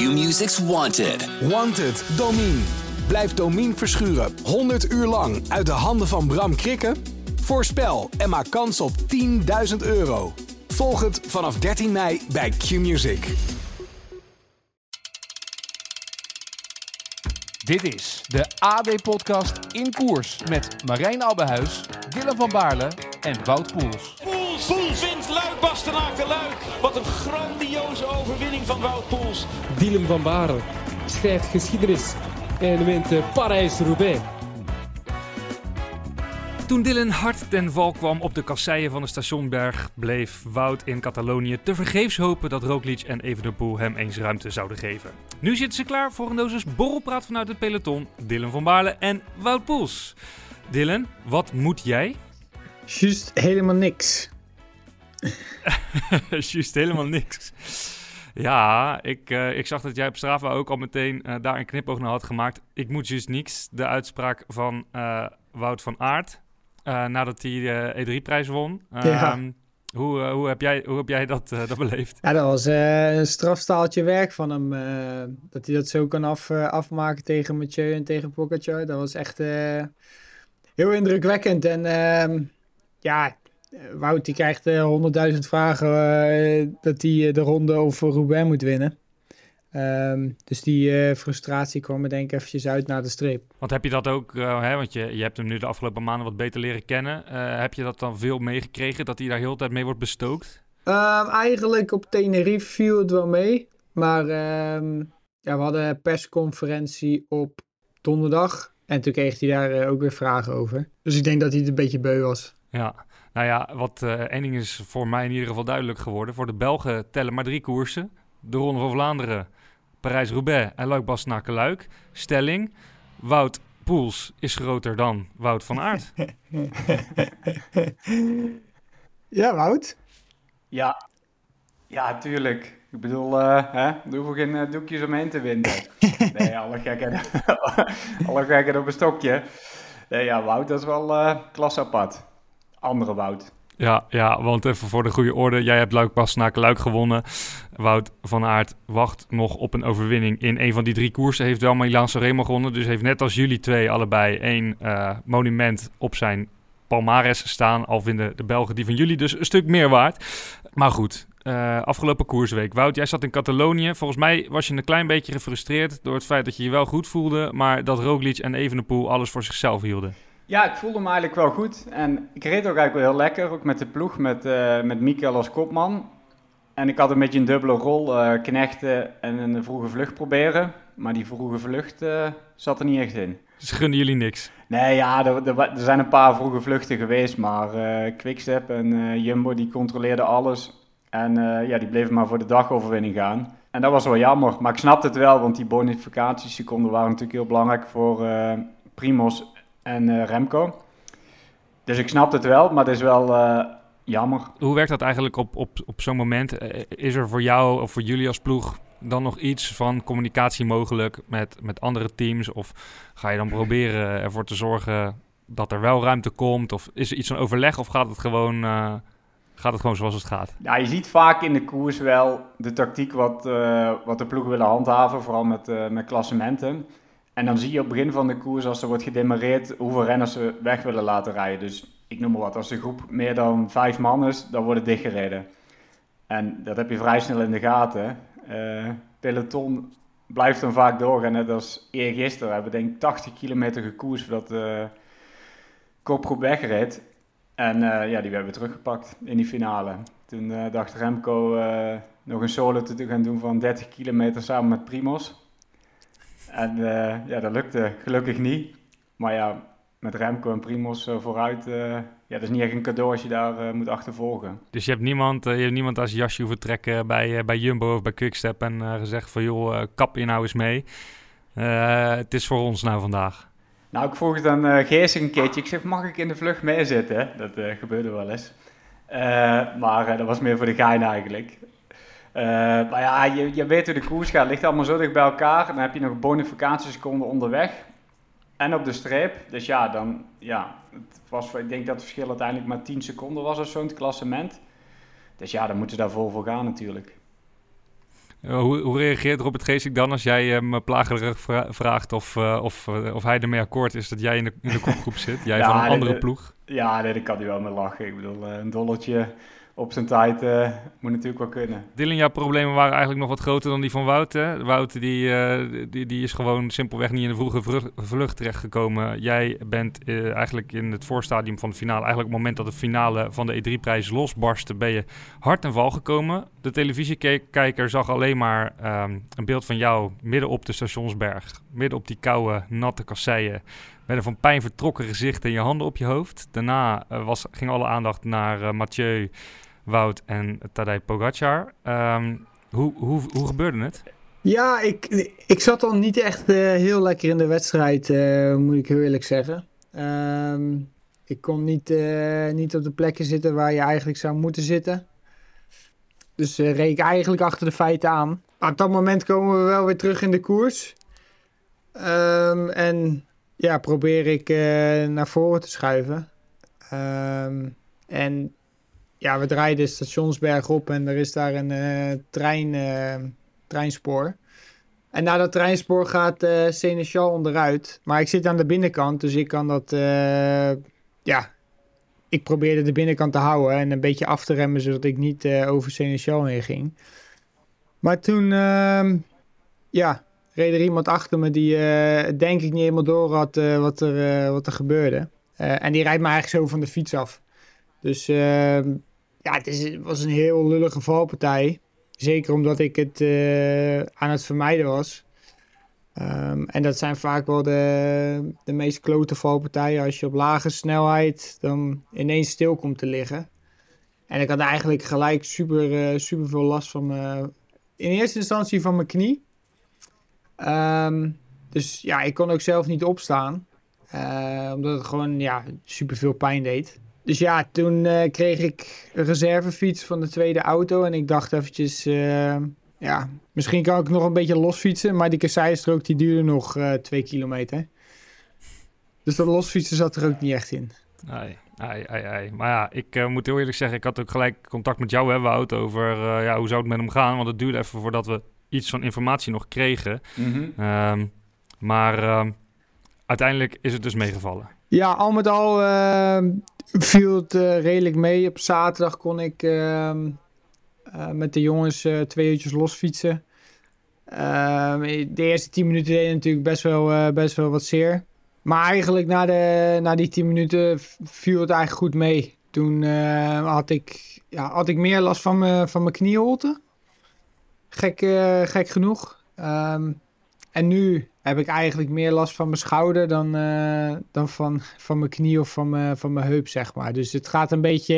Q-Music's Wanted. Wanted, Domine. Blijf Domine verschuren 100 uur lang uit de handen van Bram Krikken? Voorspel en maak kans op 10.000 euro. Volg het vanaf 13 mei bij Q-Music. Dit is de AD-podcast in koers met Marijn Abbehuis, Willem van Baarle en Wout Poels. Poels, Poels wint Luik Bastenaken Luik. Wat een grandioze overwinning van Wout Poels. Dylan van Baren schrijft geschiedenis en wint uh, Parijs-Roubaix. Toen Dylan hard ten val kwam op de kasseien van de stationberg, bleef Wout in Catalonië tevergeefs hopen dat Roglic en Evenepoel hem eens ruimte zouden geven. Nu zitten ze klaar voor een dosis borrelpraat vanuit het peloton, Dylan van Baarle en Wout Poels. Dylan, wat moet jij? Juist helemaal niks. Juist helemaal niks. Ja, ik, uh, ik zag dat jij op Strava ook al meteen uh, daar een knipoog naar had gemaakt. Ik moet juist niks. De uitspraak van uh, Wout van Aert nadat hij de E3-prijs won. Ja. Um, hoe, hoe, heb jij, hoe heb jij dat, dat beleefd? Ja, dat was een strafstaaltje werk van hem. dat hij dat zo kan af, afmaken tegen Mathieu en tegen Pogacar. Dat was echt heel indrukwekkend. En ehm, ja, Wout die krijgt honderdduizend vragen uh, dat hij de ronde over Roubaix moet winnen. Um, dus die uh, frustratie kwam er denk ik eventjes uit naar de streep. Want heb je dat ook, hè, want je, je hebt hem nu de afgelopen maanden wat beter leren kennen. heb je dat dan veel meegekregen, dat hij daar heel de tijd mee wordt bestookt? Um, eigenlijk op Tenerife viel het wel mee. Maar um, ja, we hadden een persconferentie op donderdag. En toen kreeg hij daar ook weer vragen over. Dus ik denk dat hij het een beetje beu was. Ja, nou ja, wat uh, één ding is voor mij in ieder geval duidelijk geworden. Voor de Belgen tellen maar drie koersen. De Ronde van Vlaanderen, Parijs-Roubaix en Luik-Bastenaken-Luik. Stelling, Wout Poels is groter dan Wout van Aert. ja, Wout? Ja, ja, tuurlijk. Ik bedoel, uh, hè, er hoeven geen uh, doekjes omheen te winnen. nee, alle gekheid, alle gekheid op een stokje. Nee, ja, Wout, dat is wel uh, klas apart andere Wout. Ja, ja, want even voor de goede orde. Jij hebt Luik Bastenaken Luik gewonnen. Wout van Aert wacht nog op een overwinning in een van die drie koersen. Heeft wel Milan Sanremo gewonnen. Dus heeft net als jullie twee allebei één uh, monument op zijn palmares staan. Al vinden de Belgen die van jullie dus een stuk meer waard. Maar goed, uh, afgelopen koersweek. Wout, jij zat in Catalonië. Volgens mij was je een klein beetje gefrustreerd door het feit dat je je wel goed voelde. Maar dat Roglic en Evenepoel alles voor zichzelf hielden. Ja, ik voelde me eigenlijk wel goed. En ik reed ook eigenlijk wel heel lekker. Ook met de ploeg, met, uh, met Mikael als kopman. En ik had een beetje een dubbele rol. Uh, knechten en een vroege vlucht proberen. Maar die vroege vlucht uh, zat er niet echt in. Dus gunnen jullie niks? Nee, ja, er, er, er zijn een paar vroege vluchten geweest. Maar uh, Quickstep en Jumbo die controleerden alles. En ja, die bleven maar voor de dagoverwinning gaan. En dat was wel jammer. Maar ik snapte het wel, want die bonificatieseconden waren natuurlijk heel belangrijk voor Primos en uh, Remco. Dus ik snap het wel, maar het is wel uh, jammer. Hoe werkt dat eigenlijk op, op, op zo'n moment? Uh, is er voor jou of voor jullie als ploeg dan nog iets van communicatie mogelijk met, met andere teams? Of ga je dan proberen ervoor te zorgen dat er wel ruimte komt? Of is er iets van overleg of gaat het gewoon, gaat het gewoon zoals het gaat? Ja, je ziet vaak in de koers wel de tactiek wat, wat de ploegen willen handhaven, vooral met, met klassementen. En dan zie je op het begin van de koers, als er wordt gedemareerd, hoeveel renners ze weg willen laten rijden. Dus ik noem maar wat, als de groep meer dan vijf man is, dan wordt het dichtgereden. En dat heb je vrij snel in de gaten. Uh, peloton blijft dan vaak doorgaan, net als eergisteren. We hebben denk ik 80 kilometer gekoers voordat de kopgroep wegreed. En uh, ja, die hebben we teruggepakt in die finale. Toen uh, dacht Remco nog een solo te gaan doen van 30 kilometer samen met Primos. En uh, ja, dat lukte gelukkig niet. Maar ja, met Remco en Primos uh, vooruit, uh, ja, dat is niet echt een cadeau als je daar moet achtervolgen. Dus je hebt niemand, je hebt niemand als jasje hoeven trekken bij, bij Jumbo of bij Quickstep en gezegd van joh, kap je nou eens mee. het is voor ons nou vandaag. Nou, ik vroeg het aan Geesig een keertje. Ik zeg, mag ik in de vlucht meezitten? Dat gebeurde wel eens. maar dat was meer voor de gein eigenlijk. Uh, maar ja, je, je weet hoe de koers gaat. Het ligt allemaal zo dicht bij elkaar. Dan heb je nog bonificatieseconden onderweg. En op de streep. Dus ja, dan, ja het was, ik denk dat het verschil uiteindelijk maar 10 seconden was of zo in het klassement. Dus ja, dan moeten ze daar vol voor gaan natuurlijk. Uh, hoe, hoe, reageert Robert Geesink dan als jij hem plagerig vraagt of, uh, of, uh, of hij ermee akkoord is dat jij in de, in de kopgroep zit? Jij ja, van een andere ploeg? Ja, nee, kan hij wel mee lachen. Ik bedoel, een dolletje op zijn tijd uh, moet natuurlijk wel kunnen. Dylan, jouw problemen waren eigenlijk nog wat groter dan die van Wout. Hè? Wout die, uh, die, die is gewoon simpelweg niet in de vroege vlucht, terechtgekomen. Jij bent uh, eigenlijk in het voorstadium van de finale, eigenlijk op het moment dat de finale van de E3-prijs losbarstte, ben je hard en val gekomen. De televisiekijker zag alleen maar um, een beeld van jou midden op de stationsberg. Midden op die koude, natte kasseien. Met een van pijn vertrokken gezicht en je handen op je hoofd. Daarna was, ging alle aandacht naar Mathieu Wout en Tadej Pogacar. Um, hoe, hoe, hoe gebeurde het? Ja, ik, ik zat al niet echt uh, heel lekker in de wedstrijd, uh, moet ik heel eerlijk zeggen. Um, ik kon niet, uh, niet op de plekken zitten waar je eigenlijk zou moeten zitten. Dus reed ik eigenlijk achter de feiten aan. Maar op dat moment komen we wel weer terug in de koers. Um, en ja, probeer ik naar voren te schuiven. en ja, we draaien de stationsberg op en er is daar een uh, trein, uh, treinspoor. En na dat treinspoor gaat uh, onderuit. Maar ik zit aan de binnenkant, dus ik kan dat... ja, ik probeerde de binnenkant te houden en een beetje af te remmen... zodat ik niet over Seneschal heen ging. Maar toen, ehm, ja, reed er iemand achter me die denk ik niet helemaal door had wat, er, wat er gebeurde. en die rijdt me eigenlijk zo van de fiets af. Dus ehm, ja, het, is, was een heel lullige valpartij. Zeker omdat ik het uh, aan het vermijden was. Um, en dat zijn vaak wel de, de meest klote valpartijen. Als je op lage snelheid dan ineens stil komt te liggen. En ik had eigenlijk gelijk super, uh, super veel last van mijn... In eerste instantie van mijn knie. Um, dus ja, ik kon ook zelf niet opstaan. Uh, omdat het gewoon ja, super veel pijn deed. Dus ja, toen uh, kreeg ik een reservefiets van de tweede auto. En ik dacht eventjes, uh, ja, misschien kan ik nog een beetje losfietsen. Maar die kasseistrook die duurde nog uh, twee kilometer. Dus dat losfietsen zat er ook niet echt in. Nee, ai, ai, ai. Maar ja, ik moet heel eerlijk zeggen, ik had ook gelijk contact met jou, hè, Wout, over ja, hoe zou het met hem gaan. Want het duurde even voordat we iets van informatie nog kregen. Mm -hmm. maar ehm, uiteindelijk is het dus meegevallen. Ja, al met al ehm, viel het uh, redelijk mee. Op zaterdag kon ik uh, uh, met de jongens uh, twee uurtjes losfietsen. Ehm, de eerste tien minuten deed natuurlijk best wel, best wel wat zeer. Maar eigenlijk na, de, na die tien minuten viel het eigenlijk goed mee. Toen had, ik, ja, had ik meer last van, van mijn knieholte. Gek, gek genoeg. En nu heb ik eigenlijk meer last van mijn schouder dan, uh, dan van, van mijn knie of van mijn, van mijn heup, zeg maar. Dus het gaat een beetje,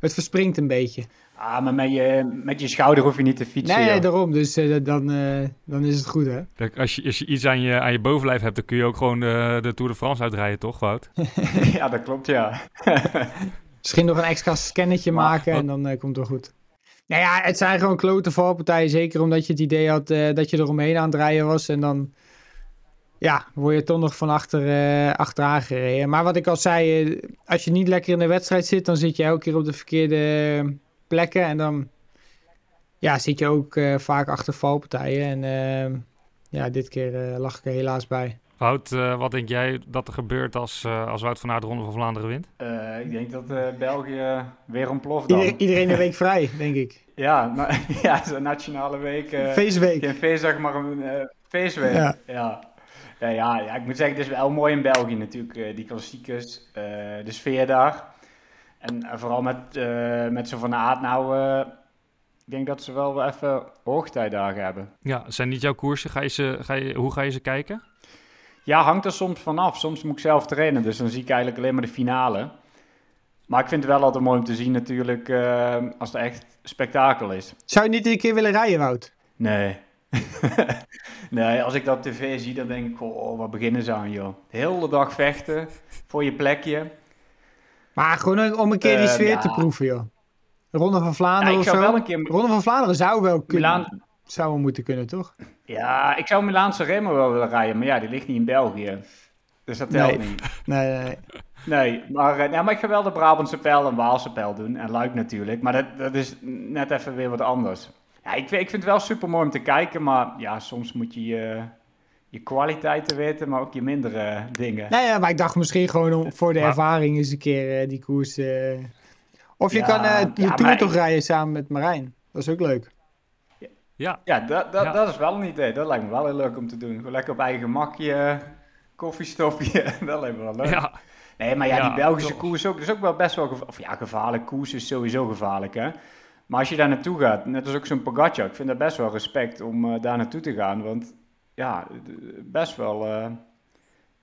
het verspringt een beetje. Ah, maar met je, met je schouder hoef je niet te fietsen. Nee, nee daarom. Dus uh, dan, uh, dan is het goed, hè? Als je, als je iets aan je, aan je bovenlijf hebt, dan kun je ook gewoon de, de Tour de France uitrijden, toch, Wout? ja, dat klopt, ja. Misschien nog een extra scannetje maken en dan komt het wel goed. Nou ja, het zijn gewoon klote valpartijen. Zeker omdat je het idee had dat je er omheen aan het rijden was. En dan ja, word je toch nog van achter, uh, achteraan gereden. Maar wat ik al zei, uh, als je niet lekker in de wedstrijd zit, dan zit je elke keer op de verkeerde plekken. En dan ja, zit je ook vaak achter valpartijen. En ja, dit keer lag ik er helaas bij. Wout, wat denk jij dat er gebeurt als, als Wout van Aert de Ronde van Vlaanderen wint? ik denk dat België weer ontploft dan. Ieder, iedereen een week vrij, denk ik. Ja, nou, ja zo'n nationale week. feestweek. Geen feestdag, maar een feestweek. Ja. ja. Ja, ja, ja, ik moet zeggen, het is wel mooi in België natuurlijk, uh, die klassiekers, uh, de sfeer daar. En uh, vooral met, met zo van aard nou, ik denk dat ze wel even hoogtijdagen hebben. Ja, zijn niet jouw koersen? Ga je ze, ga je, hoe ga je ze kijken? Ja, hangt er soms vanaf. Soms moet ik zelf trainen, dus dan zie ik eigenlijk alleen maar de finale. Maar ik vind het wel altijd mooi om te zien natuurlijk, als het echt spektakel is. Zou je niet een keer willen rijden, Wout? Nee, nee, als ik dat op tv zie, dan denk ik, oh, wat beginnen ze aan, joh. De hele dag vechten voor je plekje. Maar gewoon om een keer die ehm, sfeer te proeven, joh. Ronde van Vlaanderen ja, keer... Ronde van Vlaanderen zou wel kunnen. Milaan... Zou wel moeten kunnen, toch? Ja, ik zou Milaanse Remo wel willen rijden, maar ja, die ligt niet in België. Dus dat telt nee. niet. Nee, nee, nee. Nee, maar, ja, maar ik ga wel de Brabantse pijl en Waalse pijl doen. En Luik natuurlijk. Maar dat, dat is net even weer wat anders. Ja, ik, ik vind het wel super mooi om te kijken, maar ja, soms moet je je, je kwaliteiten weten, maar ook je mindere dingen. Nou ja, maar ik dacht misschien gewoon om, voor de ervaring eens een keer uh, die koers. Uh... Of je Ja, kan je ja, tour toch rijden samen met Marijn. Dat is ook leuk. Ja, Ja, dat, dat, Ja. dat is wel een idee. Dat lijkt me wel heel leuk om te doen. Gewoon lekker op eigen gemakje, koffiestopje. dat lijkt me wel leuk. ja. Nee, maar ja, Ja, die Belgische toch. koers ook, dat is ook wel best wel gevaarlijk. Of ja, gevaarlijk. Koers is sowieso gevaarlijk, hè. Maar als je daar naartoe gaat, net als ook zo'n Pogacar, ik vind dat best wel respect om eh, daar naartoe te gaan. Want ja, best wel eh,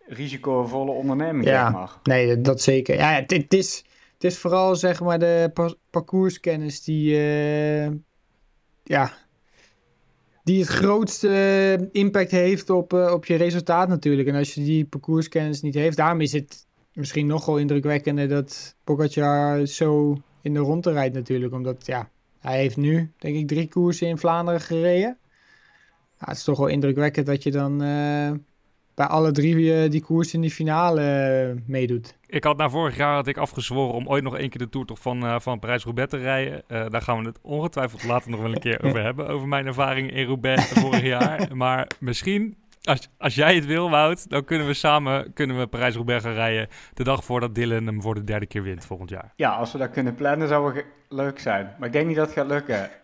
risicovolle onderneming, Ja. zeg maar. Nee, dat, zeker. Ja, het, het is, het is vooral zeg maar de pa- parcourskennis die, eh, ja, die het grootste impact heeft op, eh, op je resultaat natuurlijk. En als je die parcourskennis niet heeft, daarom is het misschien nog wel indrukwekkender dat Pogacar zo in de ronde rijdt natuurlijk. Omdat ja, hij heeft nu denk ik drie koersen in Vlaanderen gereden. Ja, het is toch wel indrukwekkend dat je dan eh, bij alle drie eh, die koers in die finale eh, meedoet. Ik had na vorig jaar had ik afgezworen om ooit nog één keer de Tour toch van, eh, van Parijs-Roubaix te rijden. Eh, daar gaan we het ongetwijfeld later nog wel een keer over hebben. Over mijn ervaring in Roubaix vorig jaar. Maar misschien, als, als jij het wil, Wout, dan kunnen we samen kunnen we Parijs-Roubaix gaan rijden. De dag voordat Dylan hem voor de derde keer wint volgend jaar. Ja, als we dat kunnen plannen, zou het leuk zijn. Maar ik denk niet dat het gaat lukken.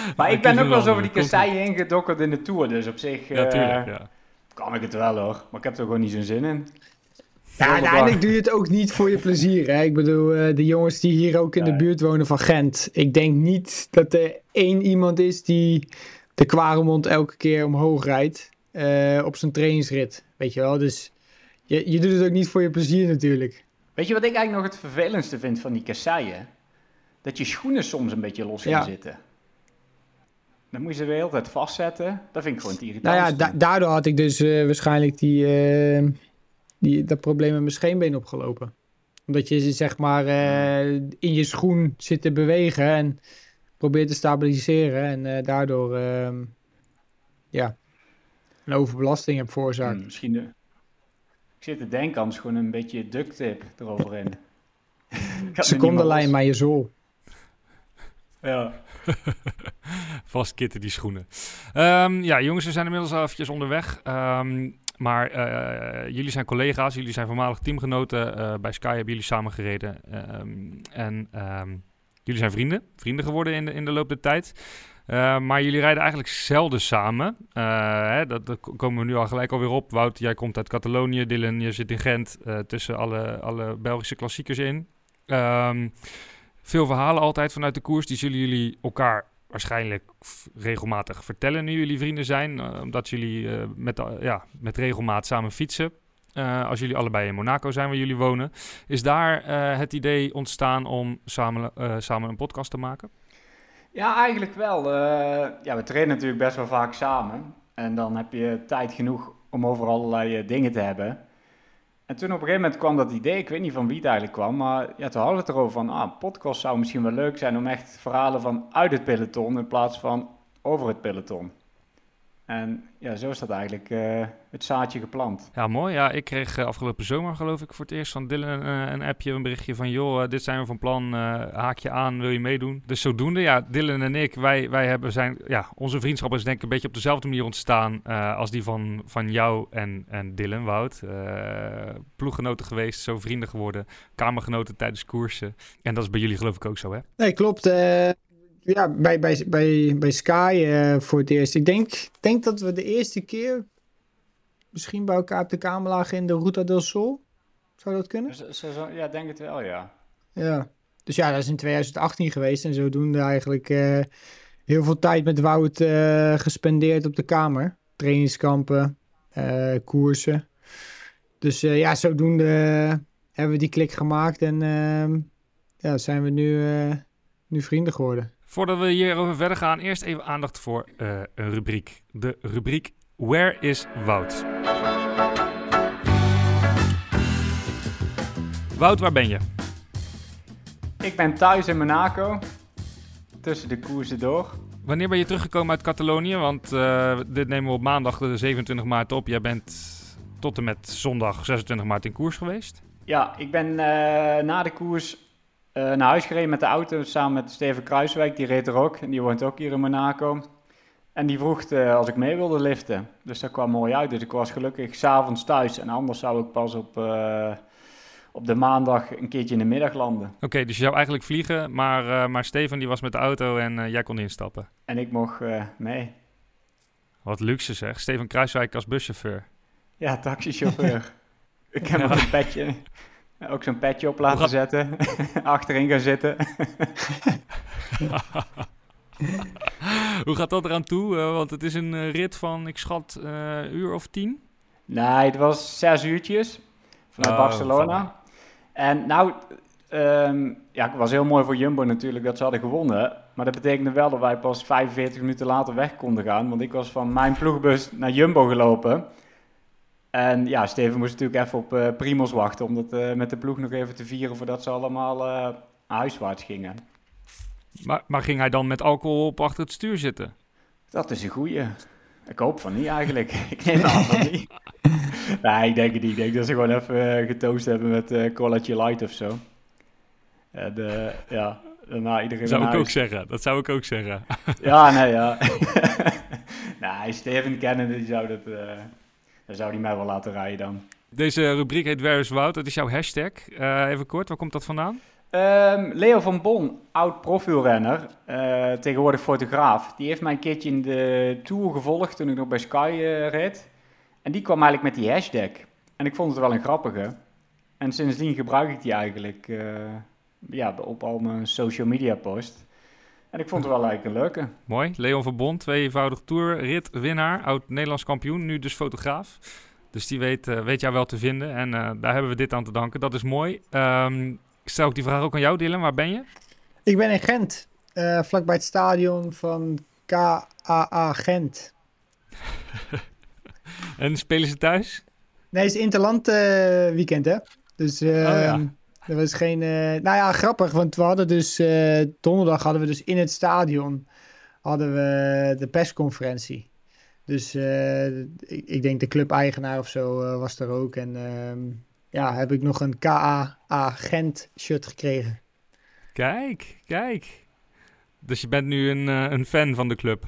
Maar ik ben ook wel zo over die kasseien ingedokkerd in de Tour. Dus op zich Ja, eh, tuurlijk. Ja. kan ik het wel hoor. Maar ik heb er gewoon niet zo'n zin in. Ja, uiteindelijk doe je het ook niet voor je plezier. Hè? Ik bedoel, eh, de jongens die hier ook in de buurt wonen van Gent. Ik denk niet dat er één iemand is die de Kwaremond elke keer omhoog rijdt eh, op zijn trainingsrit. Weet je wel, dus je, je doet het ook niet voor je plezier natuurlijk. Weet je wat ik eigenlijk nog het vervelendste vind van die kasseien? Dat je schoenen soms een beetje los gaan Ja. zitten. Dan moet je ze weer de hele tijd vastzetten. Dat vind ik gewoon te Nou irritant. ja, da- daardoor had ik dus eh, waarschijnlijk die, eh, die, dat probleem met mijn scheenbeen opgelopen. Omdat je zeg maar eh, in je schoen zit te bewegen en probeert te stabiliseren. En daardoor ehm, ja, een overbelasting heb veroorzaakt. Hmm, misschien de... Ik zit te denken, anders gewoon een beetje duct tape eroverheen. Er Secondenlijn maar je zool. Ja. Vastkitten die schoenen. Ehm, ja, jongens, we zijn inmiddels al onderweg. Ehm, maar eh, jullie zijn collega's, jullie zijn voormalig teamgenoten. Eh, bij Sky hebben jullie samen gereden. Ehm, en jullie zijn vrienden, vrienden geworden in de, in de loop der tijd. Maar jullie rijden eigenlijk zelden samen. Eh, dat, dat komen we nu al gelijk alweer op. Wout, jij komt uit Catalonië. Dylan, je zit in Gent tussen alle, alle Belgische klassiekers in. Ehm, veel verhalen altijd vanuit de koers. Die zullen jullie elkaar waarschijnlijk regelmatig vertellen nu jullie vrienden zijn. eh, omdat jullie eh, met, eh, ja, met regelmaat samen fietsen. Als jullie allebei in Monaco zijn waar jullie wonen. Is daar het idee ontstaan om samen, samen een podcast te maken? Ja, eigenlijk wel. Ja, we trainen natuurlijk best wel vaak samen. En dan heb je tijd genoeg om over allerlei dingen te hebben. En toen op een gegeven moment kwam dat idee, ik weet niet van wie het eigenlijk kwam, maar ja, toen hadden we het erover van, ah, een podcast zou misschien wel leuk zijn om echt verhalen van uit het peloton in plaats van over het peloton. En ja, zo is dat eigenlijk eh, het zaadje geplant. Ja, mooi. Ja, ik kreeg eh, afgelopen zomer, geloof ik, voor het eerst van Dylan eh, een appje, een berichtje van... joh, eh, dit zijn we van plan, eh, haak je aan, wil je meedoen? Dus zodoende, ja, Dylan en ik, wij, wij hebben zijn... Ja, onze vriendschap is denk ik een beetje op dezelfde manier ontstaan... eh, als die van, van jou en, en Dylan, Wout. Eh, ploeggenoten geweest, zo vrienden geworden. Kamergenoten tijdens koersen. En dat is bij jullie geloof ik ook zo, hè? Nee, klopt. Ja, bij, bij, bij, bij Sky eh, voor het eerst. Ik denk, denk dat we de eerste keer misschien bij elkaar op de kamer lagen in de Ruta del Sol. Zou dat kunnen? Zo, zo- ja, denk het wel, ja. Ja. Dus ja, dat is in 2018 geweest. En zodoende eigenlijk eh, heel veel tijd met Wout eh, gespendeerd op de kamer. Trainingskampen, koersen. Dus ja, zodoende hebben we die klik gemaakt. En ehm, ja, zijn we nu, nu vrienden geworden. Voordat we hierover verder gaan, eerst even aandacht voor eh, een rubriek. De rubriek Where is Wout? Wout, waar ben je? Ik ben thuis in Monaco, tussen de koersen door. Wanneer ben je teruggekomen uit Catalonië? Want eh, dit nemen we op maandag de 27 maart op. Jij bent tot en met zondag 26 maart in koers geweest. Ja, ik ben eh, na de koers eh, naar huis gereden met de auto samen met Steven Kruiswijk. Die reed er ook en die woont ook hier in Monaco. En die vroeg eh, als ik mee wilde liften. Dus dat kwam mooi uit. Dus ik was gelukkig s'avonds thuis. En anders zou ik pas op, eh, op de maandag een keertje in de middag landen. Oké, dus je zou eigenlijk vliegen, maar, maar Steven die was met de auto en jij kon instappen. En ik mocht mee. Wat luxe zeg. Steven Kruiswijk als buschauffeur. Ja, taxichauffeur. ik heb nog een petje. Ook zo'n petje op laten zetten. Achterin gaan zitten. Hoe gaat dat eraan toe? Eh, want het is een eh, rit van, ik schat, eh, een uur of tien? Nee, het was zes uurtjes vanuit Oh, Barcelona. van- En nou, ehm, ja, het was heel mooi voor Jumbo natuurlijk dat ze hadden gewonnen. Maar dat betekende wel dat wij pas 45 minuten later weg konden gaan. Want ik was van mijn ploegbus naar Jumbo gelopen. En ja, Steven moest natuurlijk even op eh Primos wachten om dat eh, met de ploeg nog even te vieren voordat ze allemaal eh huiswaarts gingen. Maar, maar ging hij dan met alcohol op achter het stuur zitten? Dat is een goeie. Ik hoop van niet eigenlijk. ik neem aan van niet. nee, ik denk het niet. Ik denk dat ze gewoon even getoost hebben met eh Colaatje Light of zo. En ja, daarna iedereen zou ik ook zeggen. Dat zou ik ook zeggen. Ja, nee, ja. nee, Steven kennen, die zou dat... dan zou die mij wel laten rijden dan. Deze rubriek heet Where is Wout? Dat is jouw hashtag. Eh, even kort, waar komt dat vandaan? Ehm, Leo van Bon, oud profielrenner, eh, tegenwoordig fotograaf. Die heeft mij een keertje in de Tour gevolgd toen ik nog bij Sky eh, reed. En die kwam eigenlijk met die hashtag. En ik vond het wel een grappige. En sindsdien gebruik ik die eigenlijk ja, op al mijn social media posts. En ik vond het wel eigenlijk een leuke. Mooi. Leon van Bon, tweevoudig tourritwinnaar, oud Nederlands kampioen, nu dus fotograaf. Dus die weet, eh, weet jou wel te vinden en eh, daar hebben we dit aan te danken. Dat is mooi. Ehm, ik stel ook die vraag ook aan jou, Dylan. Waar ben je? Ik ben in Gent, eh vlakbij het stadion van KAA Gent. En spelen ze thuis? Nee, het is Interland eh, weekend, hè? Dus eh ja. Er was geen... eh, nou ja, grappig, want we hadden dus... eh, donderdag hadden we dus in het stadion... hadden we de persconferentie. Dus eh, ik, ik denk de club-eigenaar of zo was er ook. En ehm, ja, heb ik nog een KAA Gent shirt gekregen. Kijk, kijk. Dus je bent nu een, een fan van de club.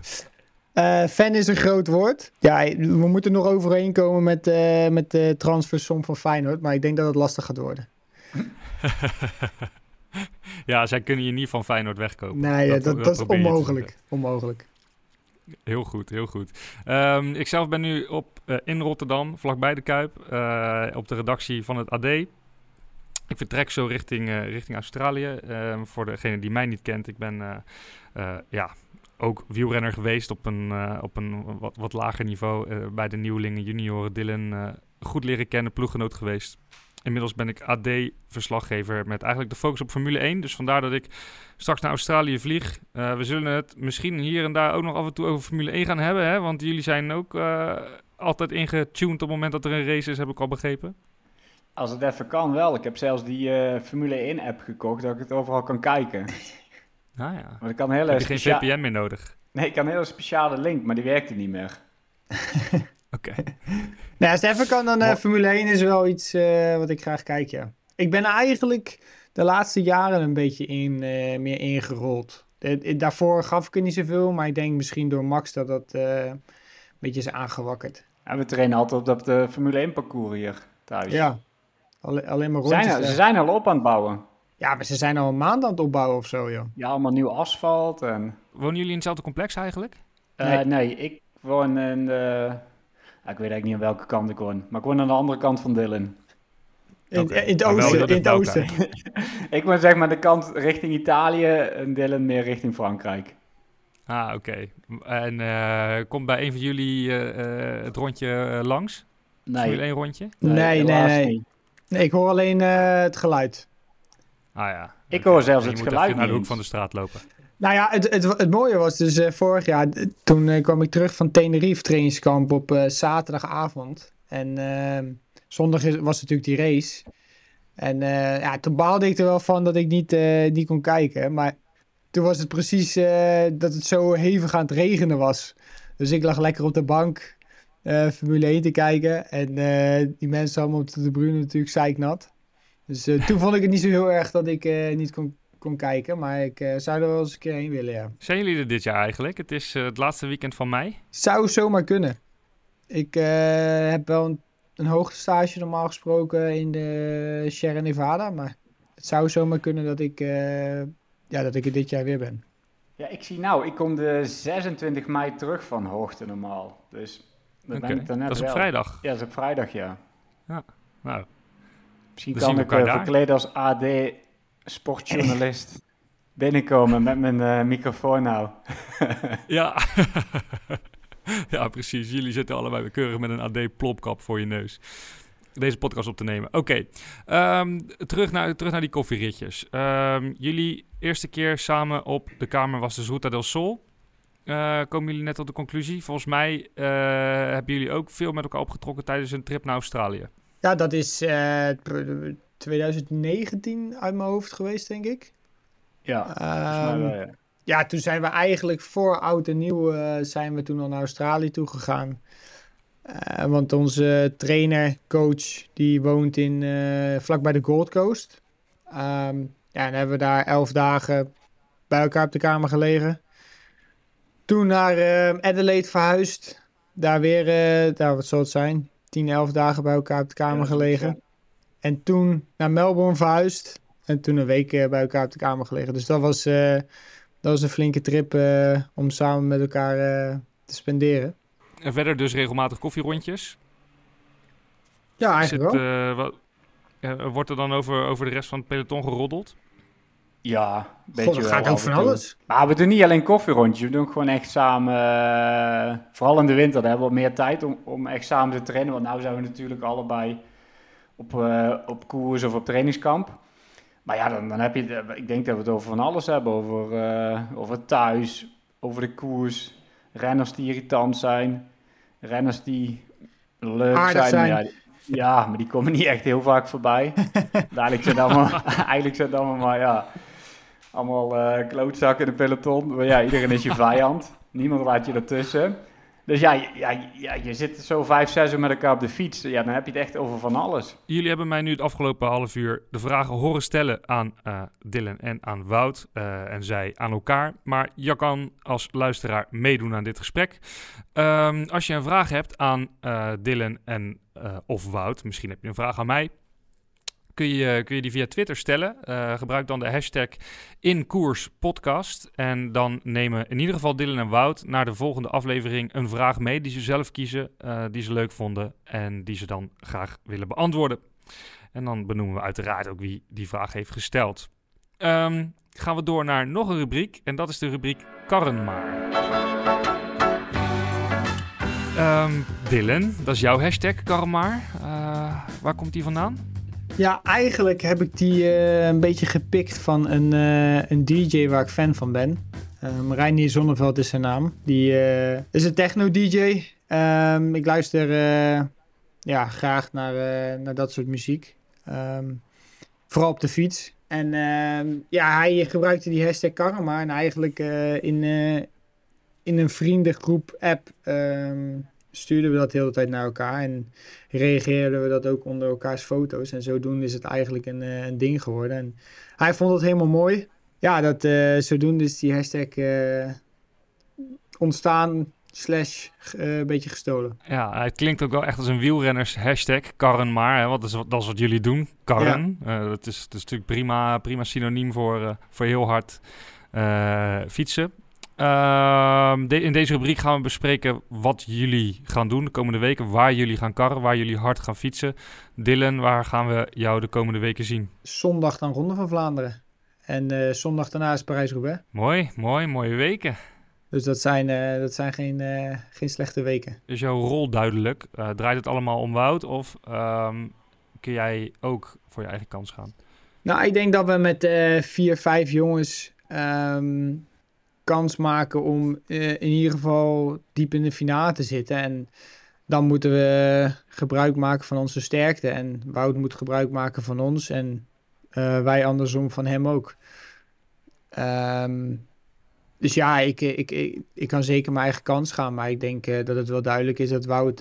Fan is een groot woord. Ja, we moeten nog overeen komen met, met de transfersom van Feyenoord. Maar ik denk dat het lastig gaat worden. ja, zij kunnen je niet van Feyenoord wegkopen. Nee, dat, dat, is onmogelijk. Onmogelijk. Heel goed, heel goed. Ehm, ik zelf ben nu op, eh, in Rotterdam, vlakbij de Kuip, eh, op de redactie van het AD. Ik vertrek zo richting, eh, richting Australië. Ehm, voor degene die mij niet kent, ik ben ja, ook wielrenner geweest op een, op een wat, wat lager niveau bij de nieuwelingen, junioren, Dylan. goed leren kennen, ploeggenoot geweest. Inmiddels ben ik AD-verslaggever met eigenlijk de focus op Formule 1. Dus vandaar dat ik straks naar Australië vlieg. Eh, we zullen het misschien hier en daar ook nog af en toe over Formule 1 gaan hebben. Hè? Want jullie zijn ook eh, altijd ingetuned op het moment dat er een race is, heb ik al begrepen. Als het even kan wel. Ik heb zelfs die eh, Formule 1 app gekocht dat ik het overal kan kijken. Nou ja. Maar ik kan hele Heb je geen VPN meer nodig? Nee, ik kan een hele speciale link, maar die werkte niet meer. Oké. Nou, als het even kan, dan eh, Formule 1 is wel iets eh, wat ik graag kijk, ja. Ik ben eigenlijk de laatste jaren een beetje in, eh, meer ingerold. Daarvoor gaf ik er niet zoveel, maar ik denk misschien door Max dat dat eh, een beetje is aangewakkerd. We trainen altijd op de Formule 1 parcours hier thuis. Ja, Alle- alleen maar Ze zijn, rondjes. er- ze zijn al op aan het bouwen. Ja, maar ze zijn al een maand aan het opbouwen of zo, joh. Ja, allemaal nieuw asfalt en... Wonen jullie in hetzelfde complex eigenlijk? Eh, Nee. nee. ik woon in de... ik weet eigenlijk niet aan welke kant ik woon. Maar ik woon aan de andere kant van Dylan. In, in het oosten. In het oosten. Ik woon zeg maar de kant richting Italië en Dylan meer richting Frankrijk. Ah, oké. En eh, komt bij een van jullie eh, eh, het rondje langs? Nee, 1 rondje? Nee, nee, nee. Nee, ik hoor alleen eh, het geluid. Ah ja. Ik hoor zelfs je het moet geluid even naar de hoek van de straat lopen. Nou ja, het, het, het mooie was dus eh, vorig jaar, toen eh, kwam ik terug van Tenerife trainingskamp op eh, zaterdagavond. En eh, zondag was natuurlijk die race. En ja, toen baalde ik er wel van dat ik niet, niet kon kijken. Maar toen was het precies dat het zo hevig aan het regenen was. Dus ik lag lekker op de bank Formule 1 te kijken. En die mensen allemaal op de tribune natuurlijk zeiknat. Dus toen vond ik het niet zo heel erg dat ik niet kon, kon kijken. Maar ik eh, zou er wel eens een keer heen willen, ja. Zijn jullie er dit jaar eigenlijk? Het is eh, het laatste weekend van mei. Zou zomaar kunnen. Ik eh, heb wel een, een hoogtestage normaal gesproken in de Sierra Nevada. Maar het zou zomaar kunnen dat ik, eh, ja, dat ik er dit jaar weer ben. Ja, ik zie nou, ik kom de 26 mei terug van hoogte normaal. Dus dan Oké, ben ik er net Dat is op wel. vrijdag. Ja, dat is op vrijdag, ja. Nou, Misschien Dan kan zien we ik verkleed als AD sportjournalist binnenkomen met mijn eh, microfoon nou. ja. ja, precies. Jullie zitten allebei keurig met een AD-plopkap voor je neus. Deze podcast op te nemen. Oké, ehm, terug, naar, terug naar die koffieritjes. Ehm, jullie eerste keer samen op de kamer was dus Ruta del Sol. Eh, komen jullie net tot de conclusie? Volgens mij eh, hebben jullie ook veel met elkaar opgetrokken tijdens een trip naar Australië. Ja, dat is eh, 2019 uit mijn hoofd geweest, denk ik. Ja, mij Ehm, wel, ja. Ja, toen zijn we eigenlijk voor oud en nieuw eh, zijn we toen al naar Australië toe gegaan. Eh, want onze trainer, coach, die woont in, eh vlakbij de Gold Coast. Ehm, ja, en hebben we daar elf dagen bij elkaar op de kamer gelegen. Toen naar Adelaide verhuisd. Daar weer, daar wat zal het zijn, 10, 11 dagen bij elkaar op de kamer Ja, gelegen. En toen naar Melbourne verhuisd. En toen een week eh, bij elkaar op de kamer gelegen. Dus dat was, eh, dat was een flinke trip eh, om samen met elkaar eh, te spenderen. En verder dus regelmatig koffierondjes. Ja, Is het, eigenlijk wel. eh, wat, eh, wordt er dan over, over de rest van het peloton geroddeld? Ja, een beetje God, dat wel gaat toe. alles. Maar we doen niet alleen koffierondjes, we doen gewoon echt samen, vooral in de winter, daar hebben we wat meer tijd om, om echt samen te trainen. Want nu zijn we natuurlijk allebei op, eh, op koers of op trainingskamp. Maar ja, dan, dan heb je, ik denk dat we het over van alles hebben. Over, eh, over thuis, over de koers, renners die irritant zijn, renners die leuk Aardig zijn. zijn. Ja, maar die komen niet echt heel vaak voorbij. Eigenlijk zijn het allemaal, eigenlijk zijn allemaal maar ja, allemaal eh klootzakken in de peloton. Maar ja, iedereen is je vijand. Niemand laat je ertussen. Dus ja, ja, je zit zo vijf, zes uur met elkaar op de fiets. Ja, dan heb je het echt over van alles. Jullie hebben mij nu het afgelopen half uur de vragen horen stellen aan eh, Dylan en aan Wout. eh, en zij aan elkaar. Maar je kan als luisteraar meedoen aan dit gesprek. Ehm, als je een vraag hebt aan eh, Dylan en, of Wout, misschien heb je een vraag aan mij. Kun je, kun je die via Twitter stellen. Eh, gebruik dan de hashtag InKoersPodcast. En dan nemen in ieder geval Dylan en Wout naar de volgende aflevering een vraag mee die ze zelf kiezen, eh, die ze leuk vonden en die ze dan graag willen beantwoorden. En dan benoemen we uiteraard ook wie die vraag heeft gesteld. Ehm, gaan we door naar nog een rubriek en dat is de rubriek Karren maar. Ehm, Dylan, dat is jouw hashtag Karren maar. Eh, waar komt die vandaan? Ja, eigenlijk heb ik die eh, een beetje gepikt van een, eh, een DJ waar ik fan van ben. Um, Reinier Zonneveld is zijn naam. Die is een techno-DJ. Ehm, ik luister ja, graag naar, naar dat soort muziek. Ehm, vooral op de fiets. En ehm, ja, hij gebruikte die hashtag Karma. En eigenlijk in, in een vriendengroep app stuurden we dat de hele tijd naar elkaar. En reageerden we dat ook onder elkaars foto's. En zodoende is het eigenlijk een, eh, een ding geworden. En hij vond het helemaal mooi. Ja, dat, eh, zodoende is die hashtag eh, ontstaan slash een beetje gestolen. Ja, het klinkt ook wel echt als een wielrenners hashtag, karren maar. Hè, want dat is, wat- dat is wat jullie doen, karren. Dat, is, dat is natuurlijk prima, prima synoniem voor, voor heel hard fietsen. Ehm, de- in deze rubriek gaan we bespreken wat jullie gaan doen de komende weken. Waar jullie gaan karren, waar jullie hard gaan fietsen. Dylan, waar gaan we jou de komende weken zien? Zondag dan Ronde van Vlaanderen. En eh, zondag daarna is Parijs-Roubaix. Mooi, mooi, mooie weken. Dus dat zijn, eh, dat zijn geen, eh, geen slechte weken. Is jouw rol duidelijk? Draait het allemaal om Wout of ehm, kun jij ook voor je eigen kans gaan? Nou, ik denk dat we met vier, vijf jongens ehm, kans maken om eh, in ieder geval diep in de finale te zitten. En dan moeten we gebruik maken van onze sterkte. En Wout moet gebruik maken van ons. En eh, wij andersom van hem ook. Ehm, dus ja, ik, ik, ik, kan zeker mijn eigen kans gaan. Maar ik denk uh, dat het wel duidelijk is dat Wout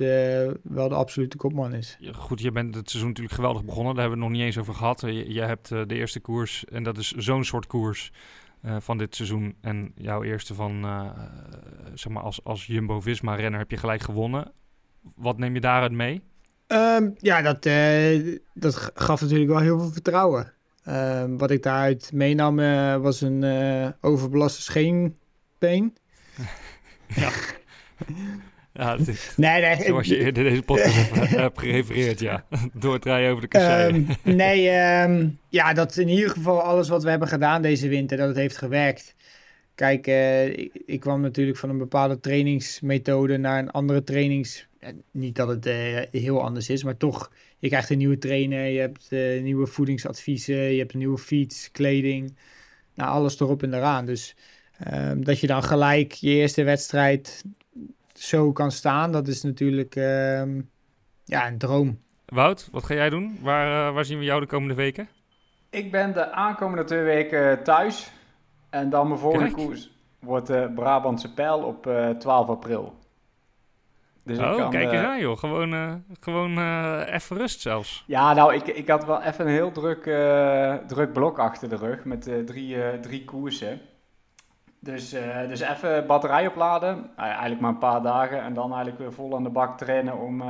wel de absolute kopman is. Goed, je bent het seizoen natuurlijk geweldig begonnen. Daar hebben we het nog niet eens over gehad. Je, je hebt de eerste koers en dat is zo'n soort koers van dit seizoen. En jouw eerste van, zeg maar, als, als Jumbo-Visma-renner heb je gelijk gewonnen. Wat neem je daaruit mee? Um, ja, dat, dat gaf natuurlijk wel heel veel vertrouwen. Uh, wat ik daaruit meenam was een overbelaste scheenbeen. ja. ja is, nee, nee, zoals je eerder deze podcast hebt gerefereerd, ja. Doordraaien over de kasseien. Um, nee, um, ja, dat in ieder geval alles wat we hebben gedaan deze winter, dat het heeft gewerkt. Kijk, uh, ik, ik, kwam natuurlijk van een bepaalde trainingsmethode naar een andere trainings... Niet dat het heel anders is, maar toch je krijgt een nieuwe trainer, je hebt nieuwe voedingsadviezen, je hebt een nieuwe fiets, kleding. Nou, alles erop en eraan. Dus um, dat je dan gelijk je eerste wedstrijd zo kan staan, dat is natuurlijk um, ja, een droom. Wout, wat ga jij doen? Waar, uh, waar zien we jou de komende weken? Ik ben de aankomende twee weken thuis. En dan mijn volgende Kijk. koers wordt de Brabantse Pijl op uh, 12 april. Dus oh, kan, kijk eens aan joh. Gewoon, uh, gewoon uh, even rust zelfs. Ja, nou, ik, ik had wel even een heel druk, uh, druk blok achter de rug met drie, drie koersen. Dus, dus even batterij opladen, eigenlijk maar een paar dagen. En dan eigenlijk weer vol aan de bak trainen om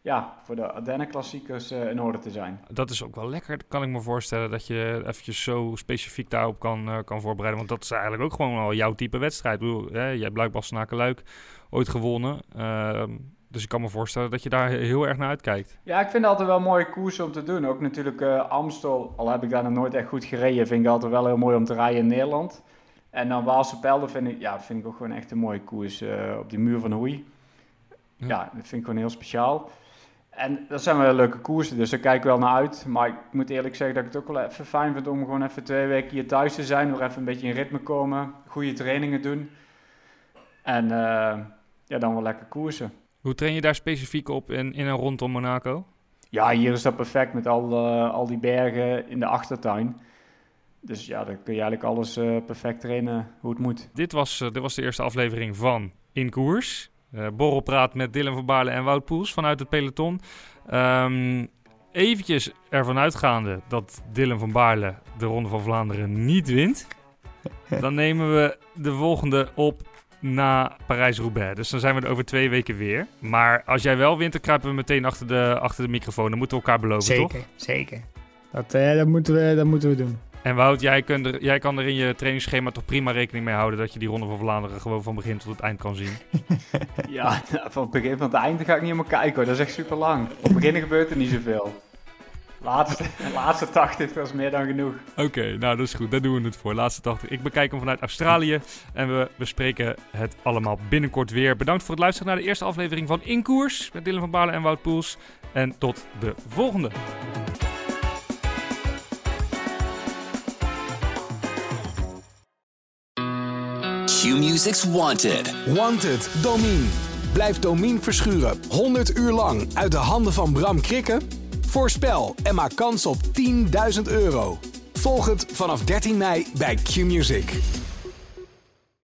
ja, voor de Ardennen klassiekers in orde te zijn. Dat is ook wel lekker, kan ik me voorstellen, dat je eventjes zo specifiek daarop kan, kan voorbereiden. Want dat is eigenlijk ook gewoon al jouw type wedstrijd. Ik bedoel, hè, jij blijkt Bastenaken-Luik ooit gewonnen. Uh, dus ik kan me voorstellen dat je daar heel erg naar uitkijkt. Ja, ik vind het altijd wel mooie koers om te doen. Ook natuurlijk uh, Amstel, al heb ik daar nog nooit echt goed gereden, vind ik altijd wel heel mooi om te rijden in Nederland. En dan Waalse Pelden vind ik, ja, vind ik ook gewoon echt een mooie koers uh, op die muur van Hoei. Ja. ja, dat vind ik gewoon heel speciaal. En dat zijn wel leuke koersen, dus daar kijk ik wel naar uit. Maar ik moet eerlijk zeggen dat ik het ook wel even fijn vind om gewoon even twee weken hier thuis te zijn. Nog even een beetje in ritme komen, goede trainingen doen. En uh, ja, dan wel lekker koersen. Hoe train je daar specifiek op in, in en rondom Monaco? Ja, hier is dat perfect met al, uh, al die bergen in de achtertuin. Dus ja, dan kun je eigenlijk alles uh, perfect trainen hoe het moet. Dit was, dit was de eerste aflevering van In Koers. borrelpraat met Dylan van Baarle en Wout Poels vanuit het peloton. Um, eventjes ervan uitgaande dat Dylan van Baarle de Ronde van Vlaanderen niet wint. Dan nemen we de volgende op na Parijs-Roubaix. Dus dan zijn we er over twee weken weer. Maar als jij wel wint, dan kruipen we meteen achter de, achter de microfoon. Dan moeten we elkaar beloven, zeker, toch? Zeker, dat, uh, dat, moeten we, dat moeten we doen. En Wout, jij, kunt er, jij kan er in je trainingsschema toch prima rekening mee houden... dat je die Ronde van Vlaanderen gewoon van begin tot het eind kan zien? ja, van het begin tot het eind ga ik niet helemaal kijken hoor. Dat is echt super lang. Op het begin gebeurt er niet zoveel. Laatste, laatste 80, dat is meer dan genoeg. Oké, nou dat is goed. Daar doen we het voor. Laatste 80. Ik bekijk hem vanuit Australië. En we bespreken het allemaal binnenkort weer. Bedankt voor het luisteren naar de eerste aflevering van In Koers. Met Dylan van Baarle en Wout Poels. En tot de volgende. Q-Music's Wanted. Wanted, Domine. Blijf Domine verschuren 100 uur lang uit de handen van Bram Krikken? Voorspel en maak kans op 10.000 euro. Volg het vanaf 13 mei bij Q-Music.